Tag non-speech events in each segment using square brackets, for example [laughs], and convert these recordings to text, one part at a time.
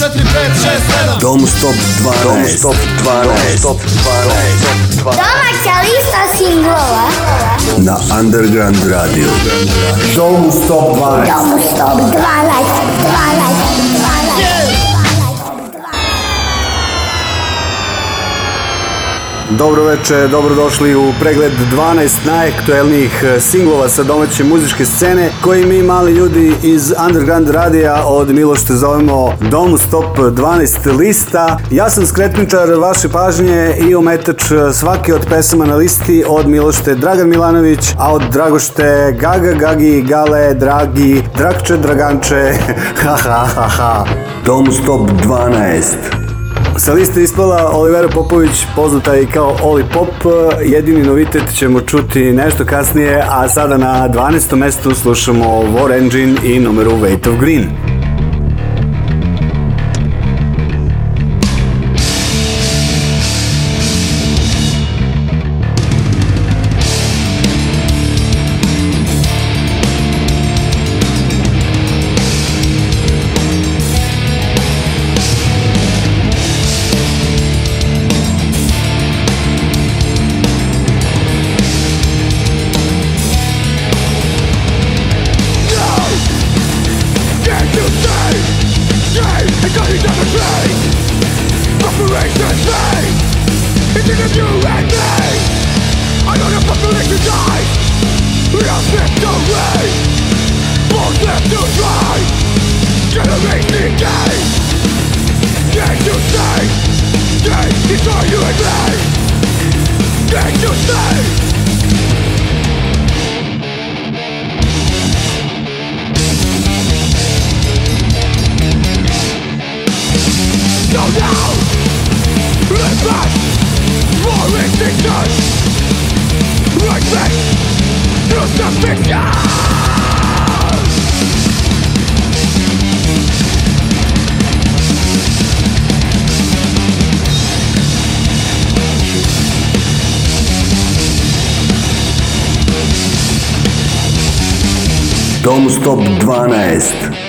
4, 5, 6, 7 Dom Stop 12 Dom Stop 12 Stop 12 Domaća lista singlova Na Underground Radio Dom Stop 12 Dom Stop 12 12 12 Dobro veče, dobrodošli u pregled 12 najaktuelnijih e, singlova sa domaće muzičke scene koji mi mali ljudi iz Underground radija od Milošte zovemo Dom Stop 12 lista. Ja sam skretničar vaše pažnje i ometač e, svake od pesama na listi od Milošte Dragan Milanović, a od Dragošte Gaga, Gagi, Gale, Dragi, Drakče, Draganče, [laughs] ha ha ha ha. Dom Stop 12 Sa liste ispala Olivera Popović, poznata i kao Oli Pop. Jedini novitet ćemo čuti nešto kasnije, a sada na 12. mestu slušamo War Engine i numeru Weight of Green. Are you Domu Stop 12.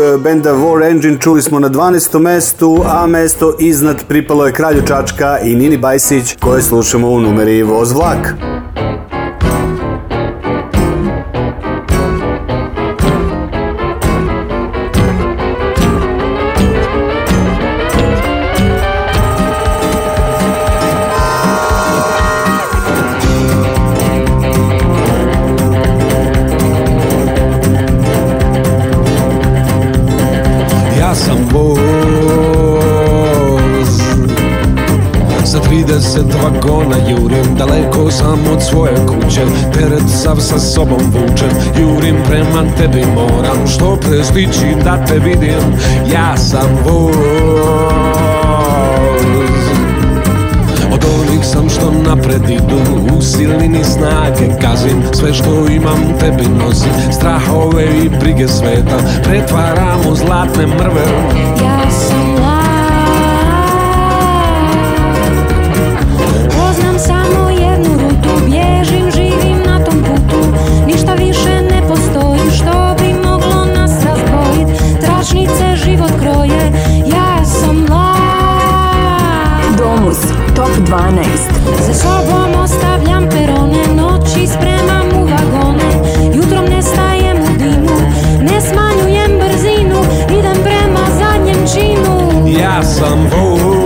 Eh, benda War Engine čuli smo na 12. mestu, a mesto iznad pripalo je Kralju Čačka i Nini Bajsić koje slušamo u numeri Voz vlak. dva vagona jurim Daleko sam od svoje kuće Teret sav sa sobom vučem Jurim prema tebi moram Što pre stići da te vidim Ja sam voz Od onih sam što napred idu U silini snage kazim Sve što imam tebi nosim Strahove i brige sveta Pretvaram u zlatne mrve Ja 12. Za sobom ostavljam perone, noći spremam u vagone, jutrom ne stajem u dimu, ne smanjujem brzinu, idem prema zadnjem činu. Ja sam voz,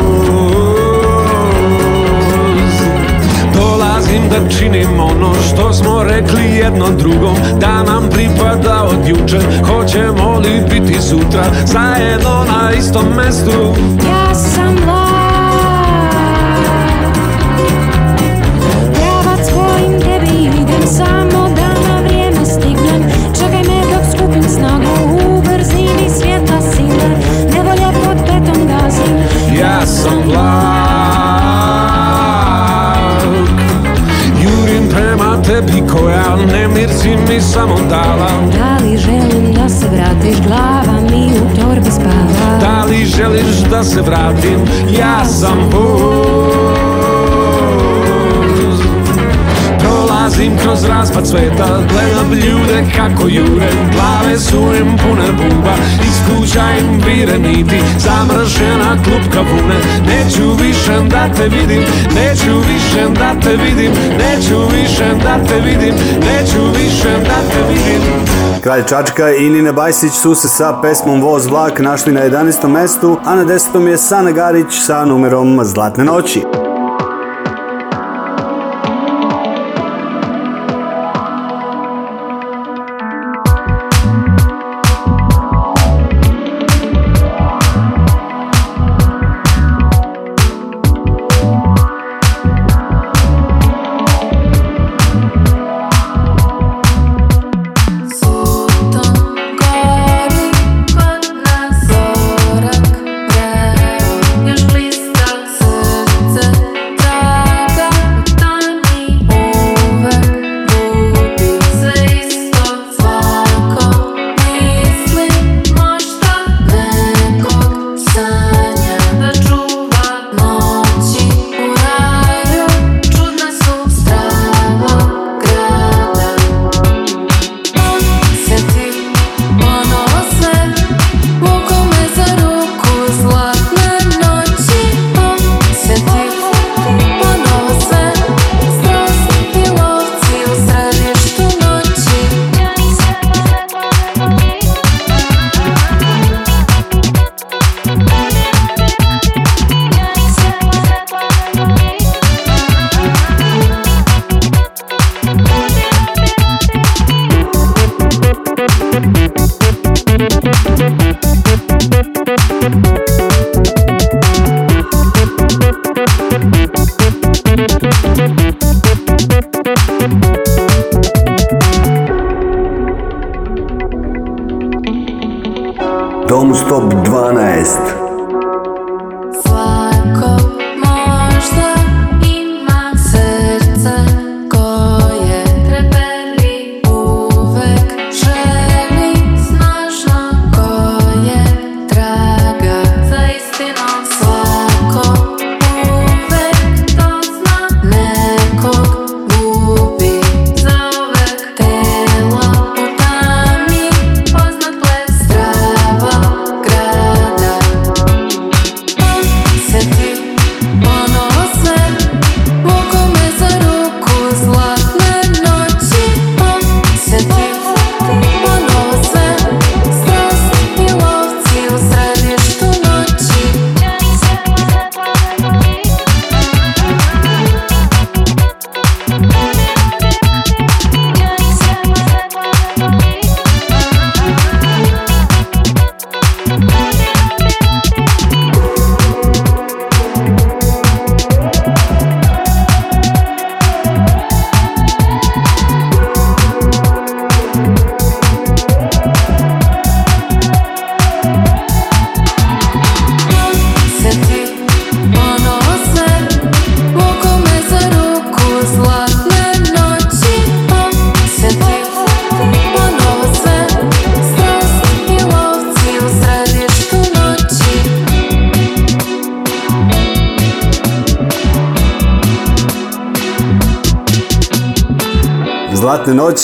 dolazim da činim ono što smo rekli jedno drugom, da nam pripada od juče, hoćemo li biti sutra, zajedno na istom mestu. Ja sam voz, samo dala Da li želim da se vratiš, glava mi u torbi spava Da li želiš da se vratim, ja sam put prolazim kroz razpad sveta Gledam ljude kako jure Glave su im pune buba Iz kuća im vire niti Zamršena klupka vune Neću više da te vidim Neću više da te vidim Neću više da te vidim Neću više da te vidim Kralj Čačka i Nina Bajsić su se sa pesmom Voz vlak našli na 11. mestu, a na 10. je Sana Garić sa numerom Zlatne noći.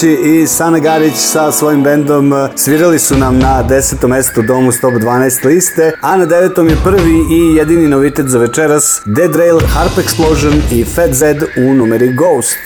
Vučić i Sana Garić sa svojim bendom e, svirali su nam na 10. mestu domu Stop 12 liste, a na devetom je prvi i jedini novitet za večeras Dead Rail, Harp Explosion i Fat Z u numeri Ghost.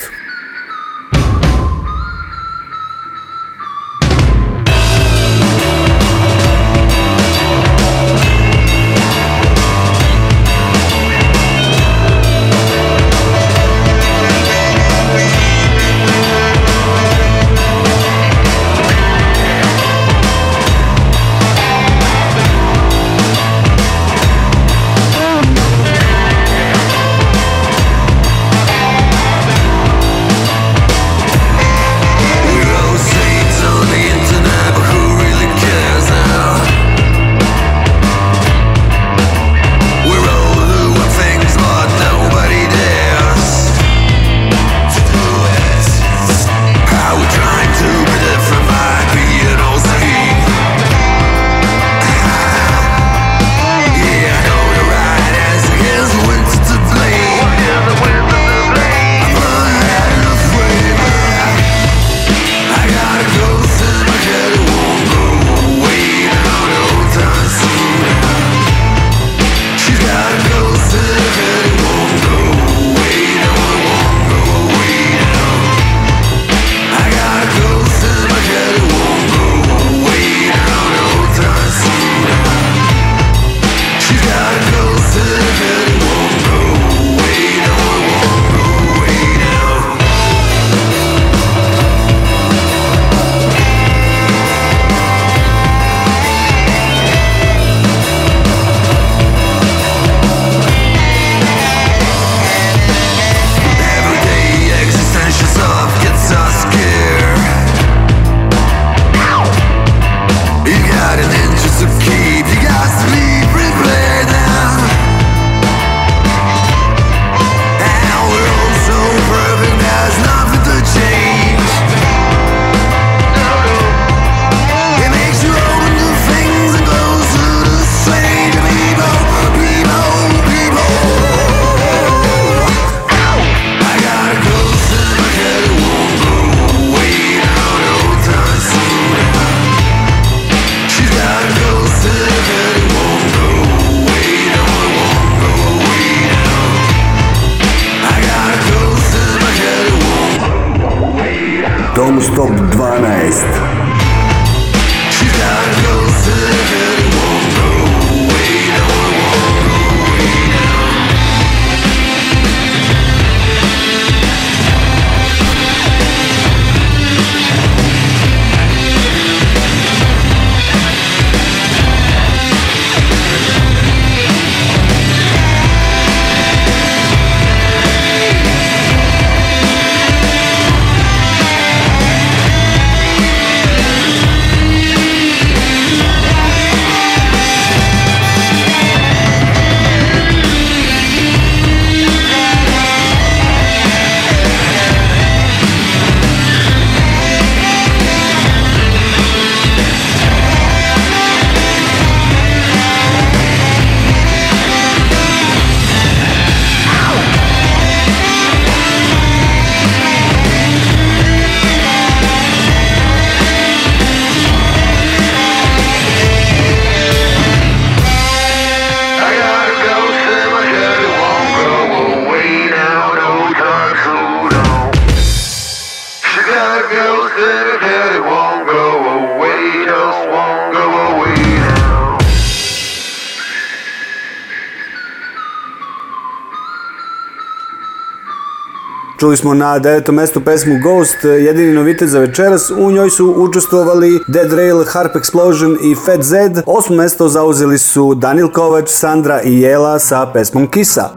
Čuli smo na devetom mestu pesmu Ghost, jedini novitet za večeras. U njoj su učestvovali Dead Rail, Harp Explosion i Fat Z. Osmo mesto zauzeli su Danil Kovač, Sandra i Jela sa pesmom Kisa.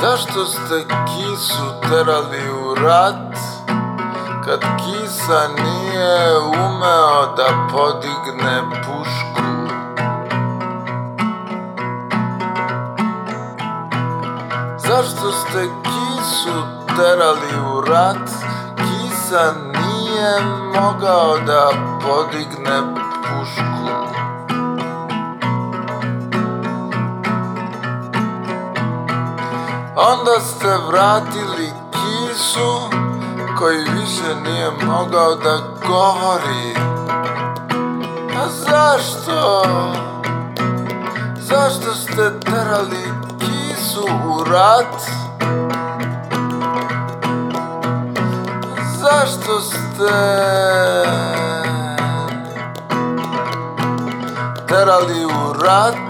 Zašto ste kisu terali u rad? kad kisa nije umeo da podigne pušku. Zašto ste kisu terali u rat? Kisa nije mogao da podigne pušku. Onda ste vratili kisu koji više nije mogao da govori A zašto? Zašto ste terali kisu u rat? Zašto ste terali u rat?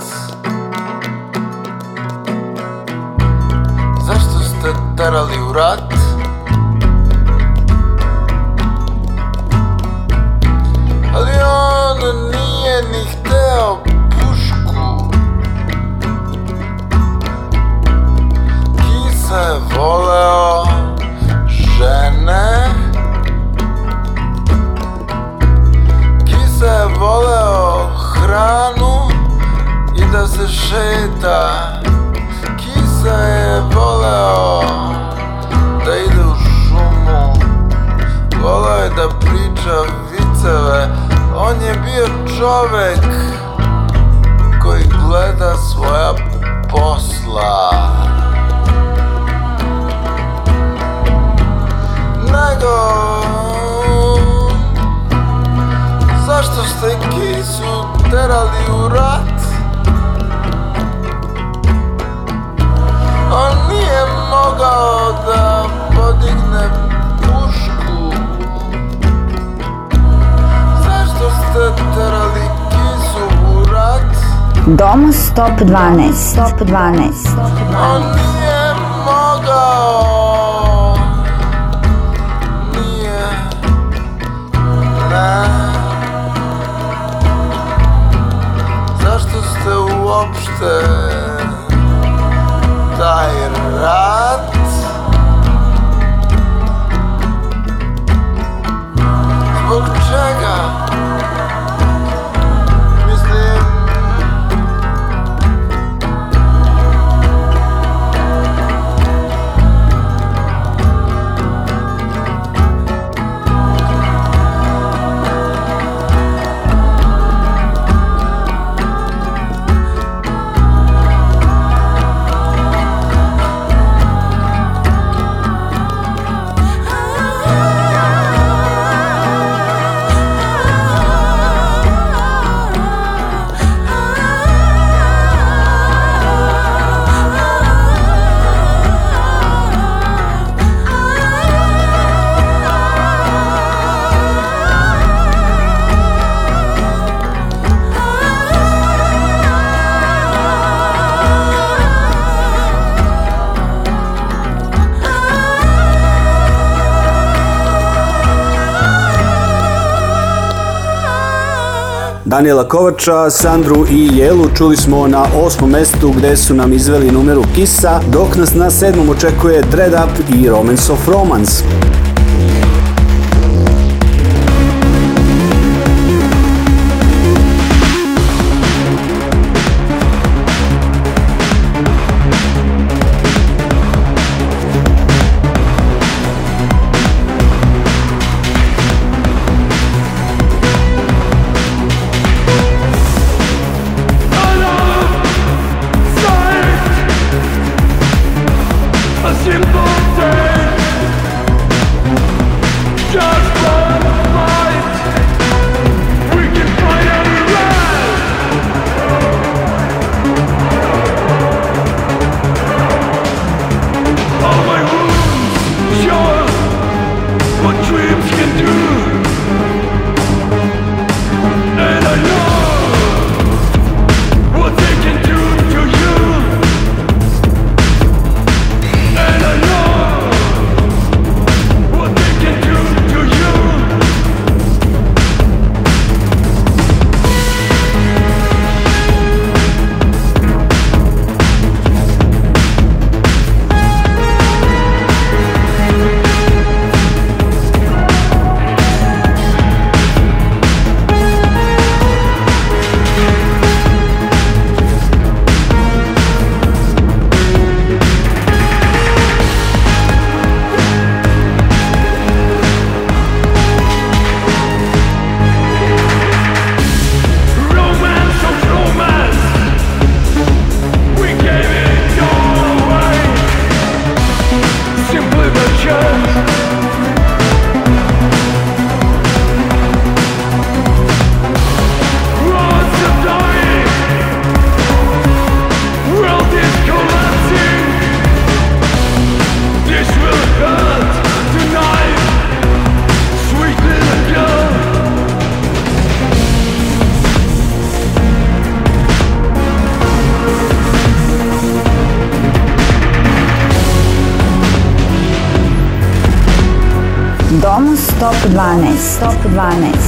12 12 12 Daniela Kovača, Sandru i Jelu čuli smo na osmom mestu gde su nam izveli numeru Kisa, dok nas na sedmom očekuje Dread Up i Romance of Romance. wellness, top wellness.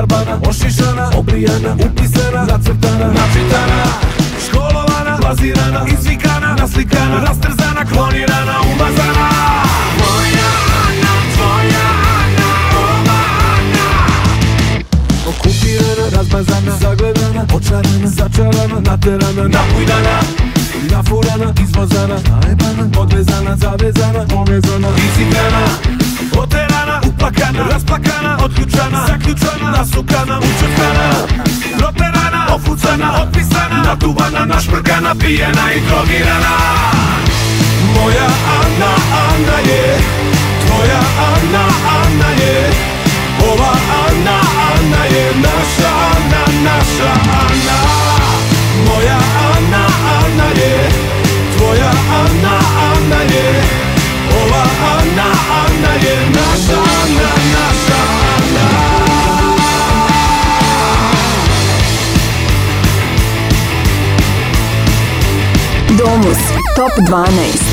ofarbana Ošišana, obrijana, upisana, nacrtana, načitana Školovana, plazirana, izvikana, naslikana Rastrzana, klonirana, umazana Moja Ana, tvoja Ana, ova Ana Okupirana, razbazana, zagledana, očarana, začarana, naterana, napudana Nafurana, izvozana, najebana, odvezana, zavezana, povezana, izikana Oterana, upakana, rozpakana, odkluczana Zakluczana, nasukana, uczepkana Roterana, ofucana, odpisana Natubana, naszmrkana, pijena i drogi rana Moja Anna, Anna je Twoja Anna, Anna je Ova Anna, Anna je Nasza Anna, nasza Anna Moja Anna, Anna je Twoja Anna, Anna je Ova Anna, Anna Domus Top 12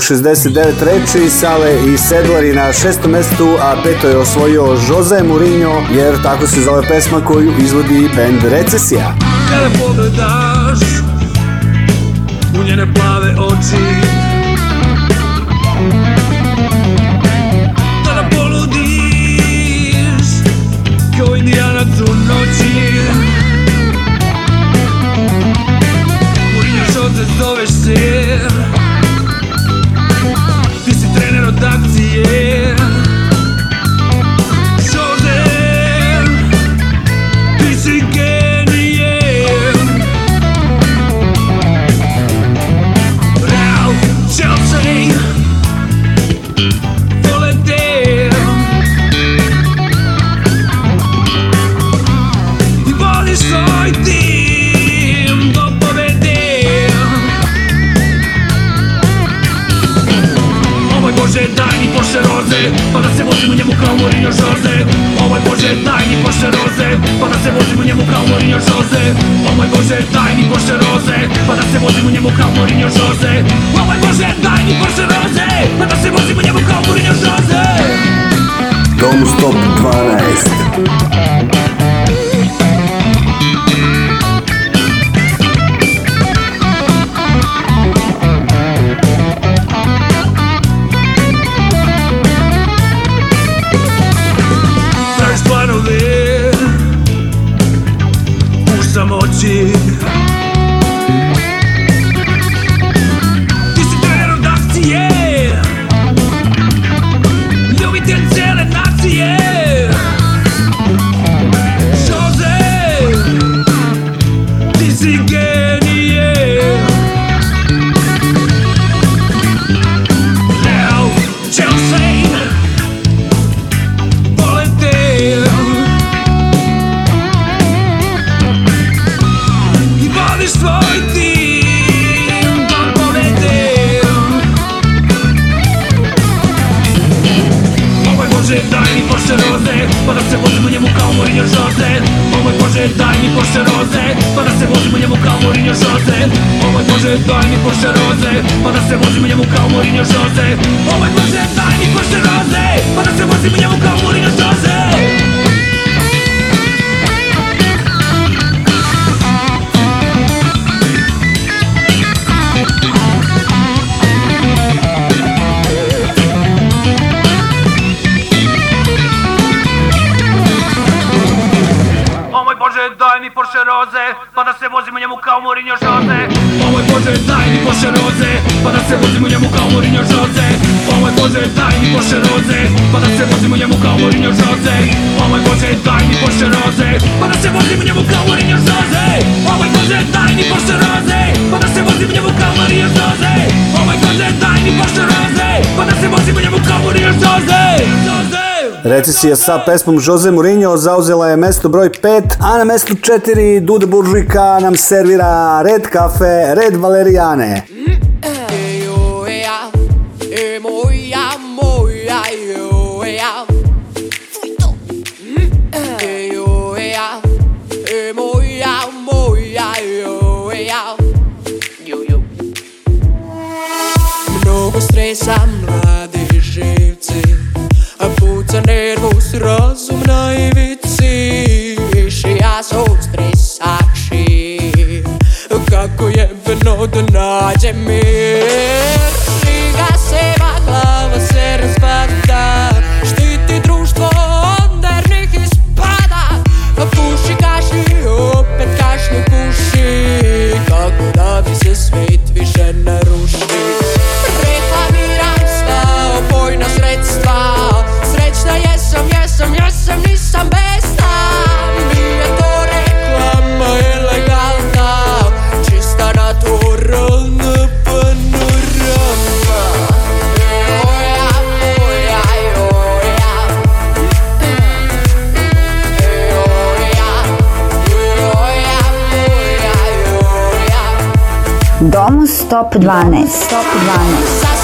69 reči, Sale i Sedlari na šestom mestu, a peto je osvojio Jose Mourinho, jer tako se zove pesma koju izvodi band Recesija. Kada pogledaš u njene plave oči, Betisija sa pesmom Jose Mourinho zauzela je mesto broj 5, a na mestu 4 Dude Buržika nam servira Red Cafe, Red Valerijane. ko je vino do nađe mir Stop 12. Stop 12.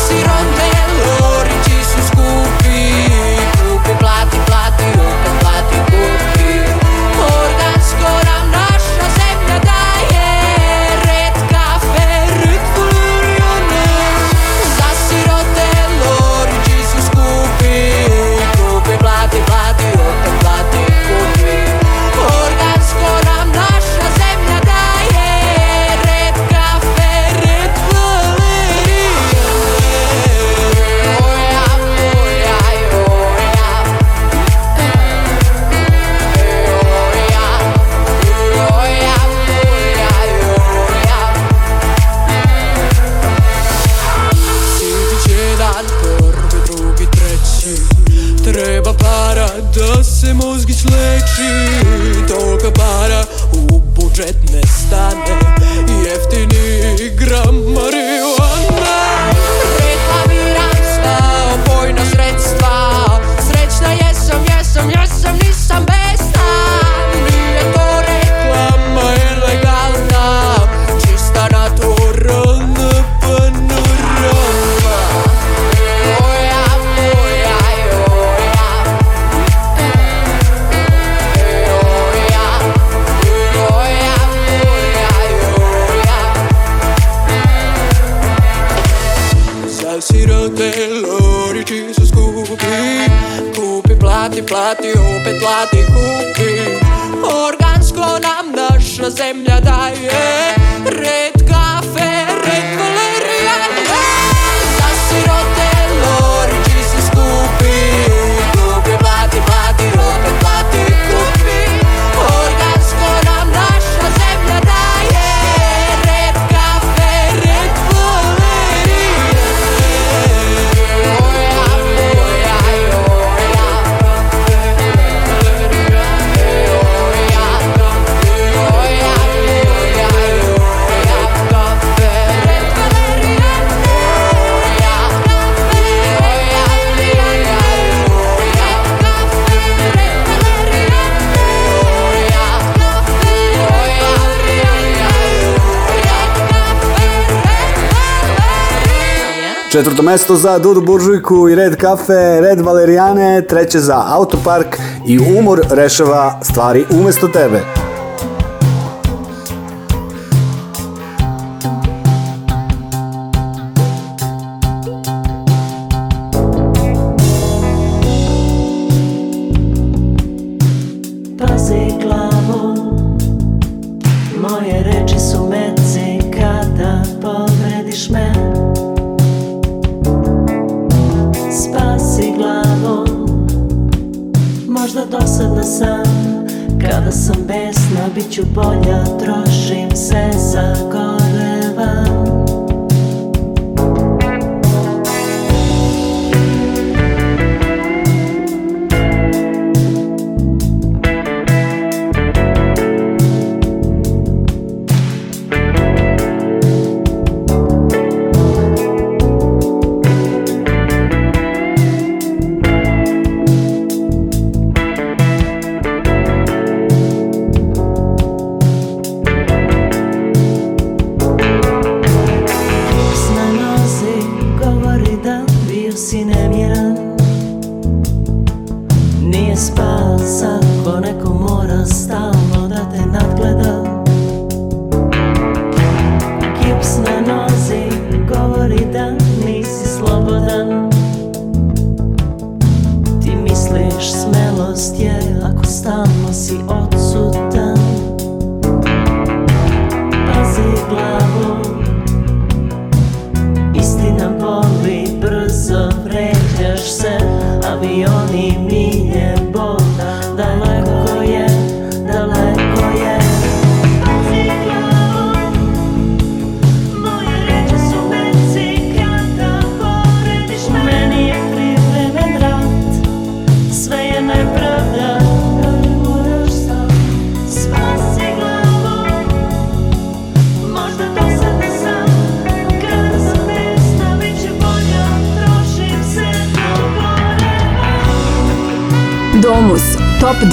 lati, opet lati huki Organsko nam naša zemlja daje red Četvrto mesto za Dudu Buržujku i Red Kafe, Red Valerijane, treće za Autopark i Umor rešava stvari umesto tebe. sam besna, bit ću bolja, trošim se za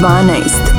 12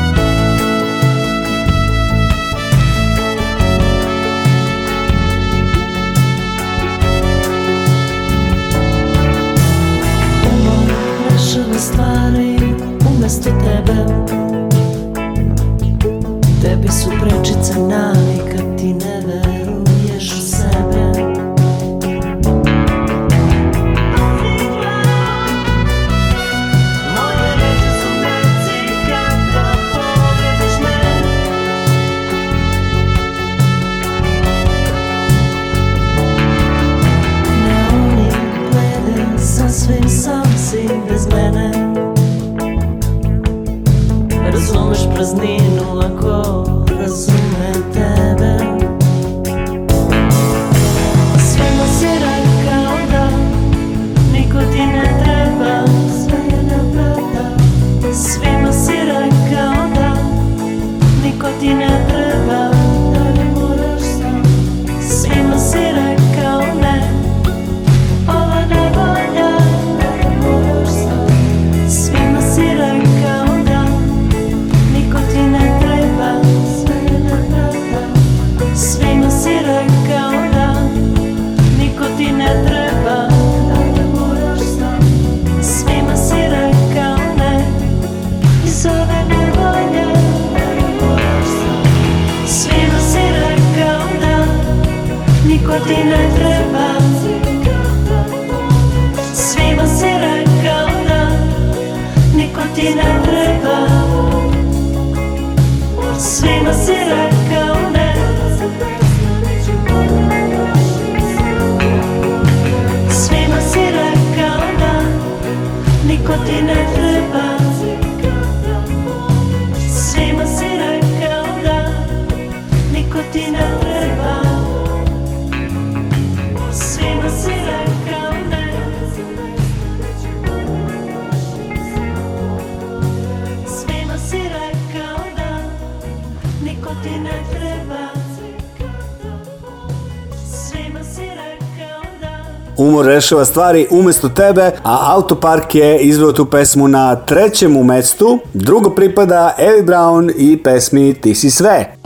rešava stvari umesto tebe, a Autopark je izveo tu pesmu na trećem mestu. Drugo pripada Ellie Brown i pesmi Ti si sve.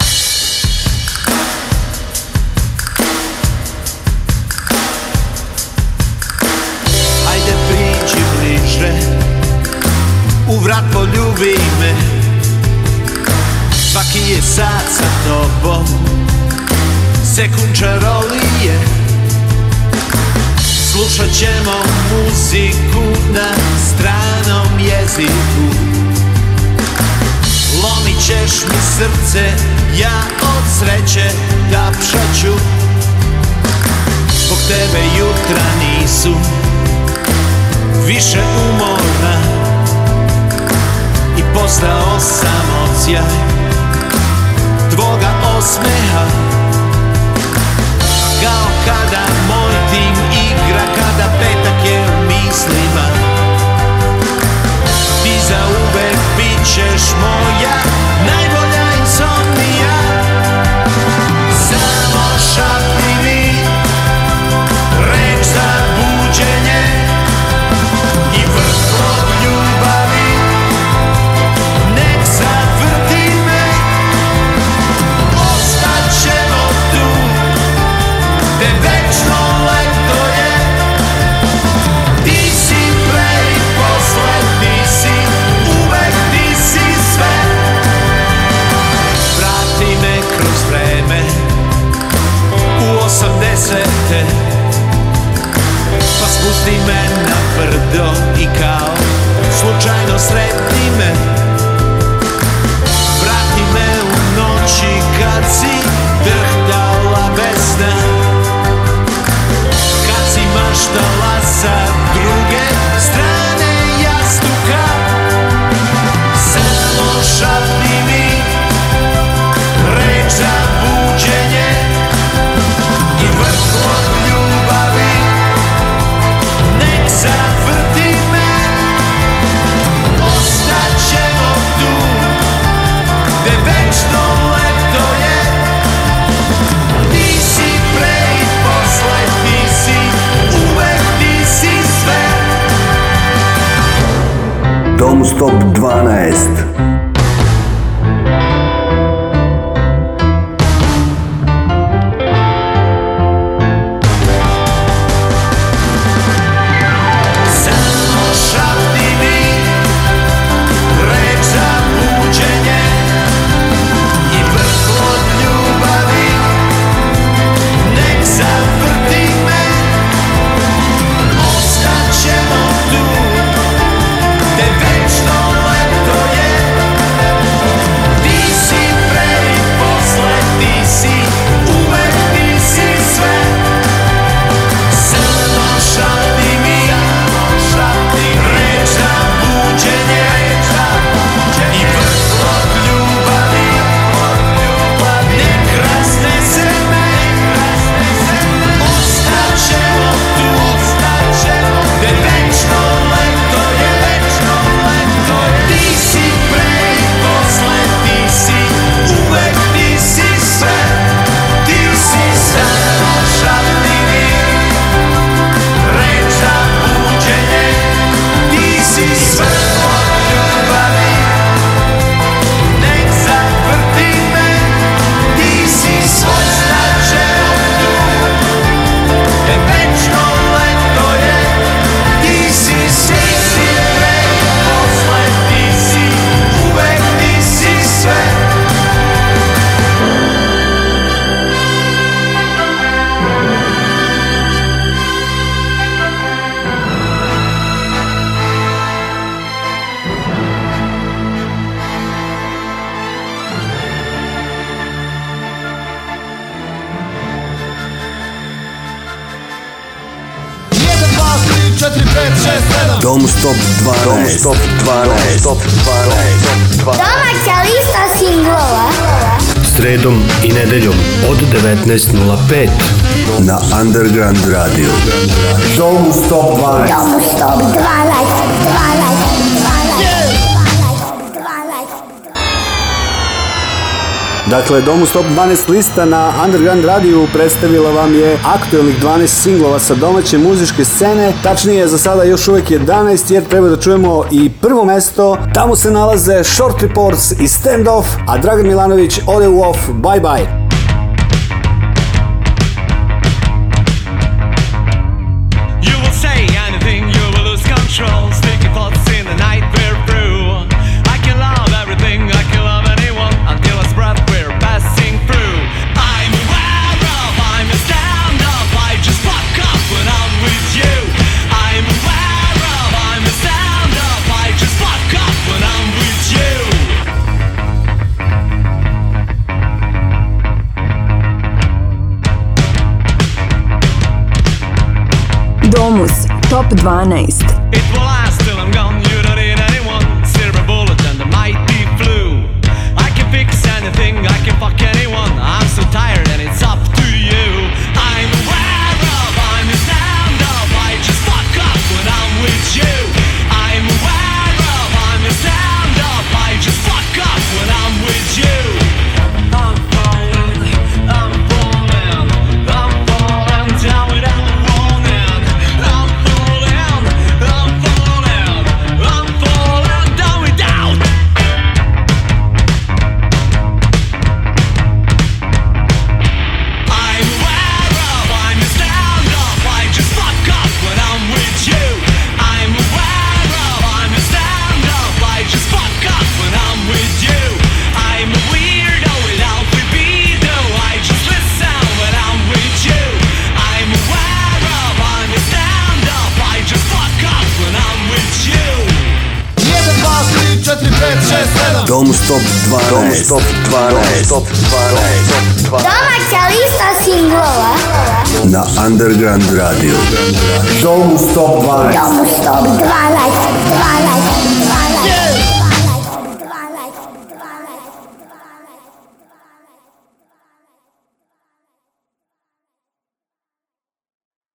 poljubi me Svaki je sad sa tobom Sekund čarola Slušat ćemo muziku na stranom jeziku Lomit ćeš mi srce, ja od sreće tapšaću Zbog tebe jutra nisu više umorna I postao sam odsjaj tvoga osmeha Kao kada moj tim igra mislima Ti zauvek bit ćeš moja najbolja 4, 5, 6, 7 Dom Stop 12 Dom Stop 12 Dom Stop 12 Domaća lista singlova Sredom i nedeljom od 19.05 Na Underground Radio Dom Stop 12 Dom Stop 12 12 Dakle, Domus Top 12 lista na Underground Radio predstavila vam je aktuelnih 12 singlova sa domaće muzičke scene, tačnije za sada još uvek 11 jer treba da čujemo i prvo mesto, tamo se nalaze Short Reports i Stand Off, a Dragan Milanović ode u off, bye bye. 12.